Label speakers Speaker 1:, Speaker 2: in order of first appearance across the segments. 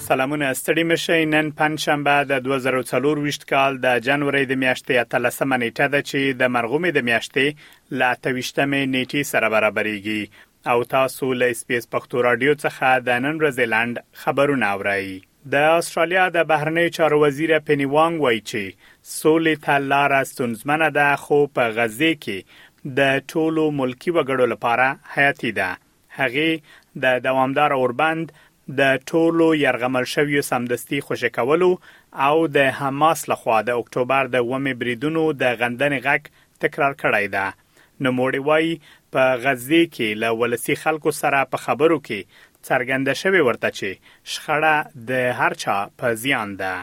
Speaker 1: سلامونه ستړي مه شئ نن پنجشنبه د 2024 کال د جنوري د میاشتې 13 مه نیټه ده چې د مرغومې د میاشتې لا 28 مې نیټې سره برابرېږي او تاسو له اس پی اس پښتو رادیو څخه د نن ورځې لاند خبرونه اورئ د استرالیا د بهرنی چارو وزیر پینی وانګ وایي چې سولې ته لار ستونزمنه ده خو په غزه کې د ټولو ملکی وګړو لپاره حیاتي ده هغې د دوامدار اوربند د ټولو یرغمل شویو سمدستي خوشې کولو او د حماس له خوا د اکتوبر د اوومې بریدونو د غندنې غږ تکرار کړی ده. نوموړې وايي، په غزې کې له ولسي خلکو سره په خبرو کې څرګنده شوې ورته چې شخړه د هر چا په زیان ده.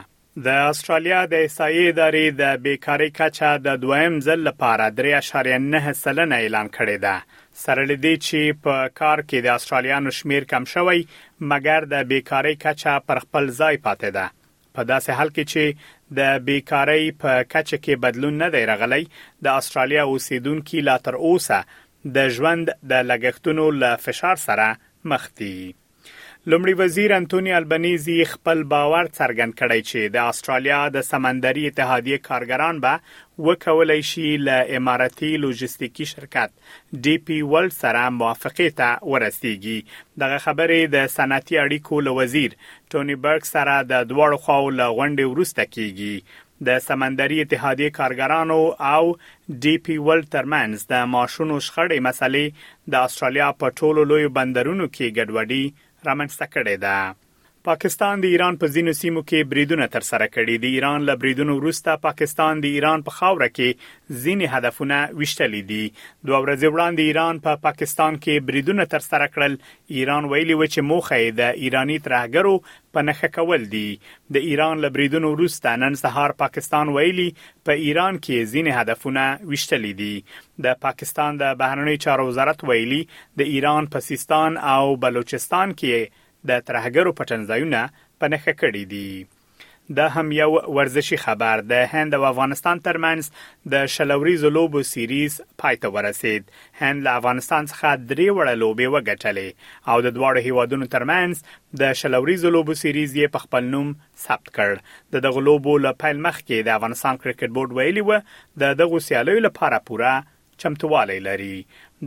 Speaker 1: د استرالیا د احصایې ادارې د بیکارۍ کچه د دویم ځل لپاره 3.9 سلنه اعلان کړې ده. سره له دې چې په کار کې د استرالیانو شمیر کم شوی، مګر د بیکارۍ کچه پر خپل ځای پاتې ده. په داسې حال کې چې د بیکارۍ په کچه کې بدلون نه دی راغلی، د استرالیا اوسیدونکي لا تر اوسه د ژوند د لګښتونو له فشار سره مخ دي. لومړي وزیر انتوني البنيزي خپل باور څرګند کړی چې د استرالیا د سمندري اتحادیې کارګران به وکولای شي له امارتي لوجستیکي شرکت ډي پي ورلد سره موافقه ته ورسیږي دغه خبرې د صنعتي اړیکو له وزیر ټوني برګ سره د دواړو خواو له غونډې وروسته کیږي د سمندري اتحادیې کارګرانو او ډي پي ورلډ ترمنځ د معاشونو شخړې مسلې د اسټرالیا په ټولو لویو بندرونو کې ګډوډي رامنځته کړې ده. پاکستان د ایران په ځینو سیمو کې بریدونه ترسره کړي، د ایران له بریدونو وروسته پاکستان د ایران په خاوره کې ځینې هدفونه ویشتلي دي. دوه ورځې وړاندې ایران په پاکستان کې بریدونه ترسره کړل، ایران ویلي و چې موخه یې د ایراني ترهګرو په نښه کول دي. د ایران له بریدونو وروسته نن سهار پاکستان ویلي، په ایران کې یې ځینې هدفونه ویشتلي دي. د پاکستان د بهرنیو چارو وزارت ویلي، د ایران په سیستان او بلوچستان کې یې د ترهګرو پټنځایونه په نښه کړي دي. دا هم یو ورزشي خبر، د هند او افغانستان ترمنځ د شل اوریزو لوبو سیریز پای ته ورسېد. هند له افغانستان څخه درې وړه لوبې وګټلې او د دواړو هیوادونو ترمنځ د شل اوریزو لوبو سیریز یې په خپل نوم ثبت کړ. د دغو لوبو له پیل مخکې د افغانستان کرکټ بورډ ویلي و، د دغو سیالیو لپاره پوره چمتووالی لري.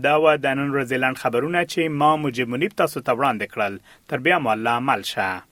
Speaker 1: دا وه د نن ورځې لنډ خبرونه چې ما مجیب منیب تاسو ته وړاندې کړل. تر بیا مو الله مل شه.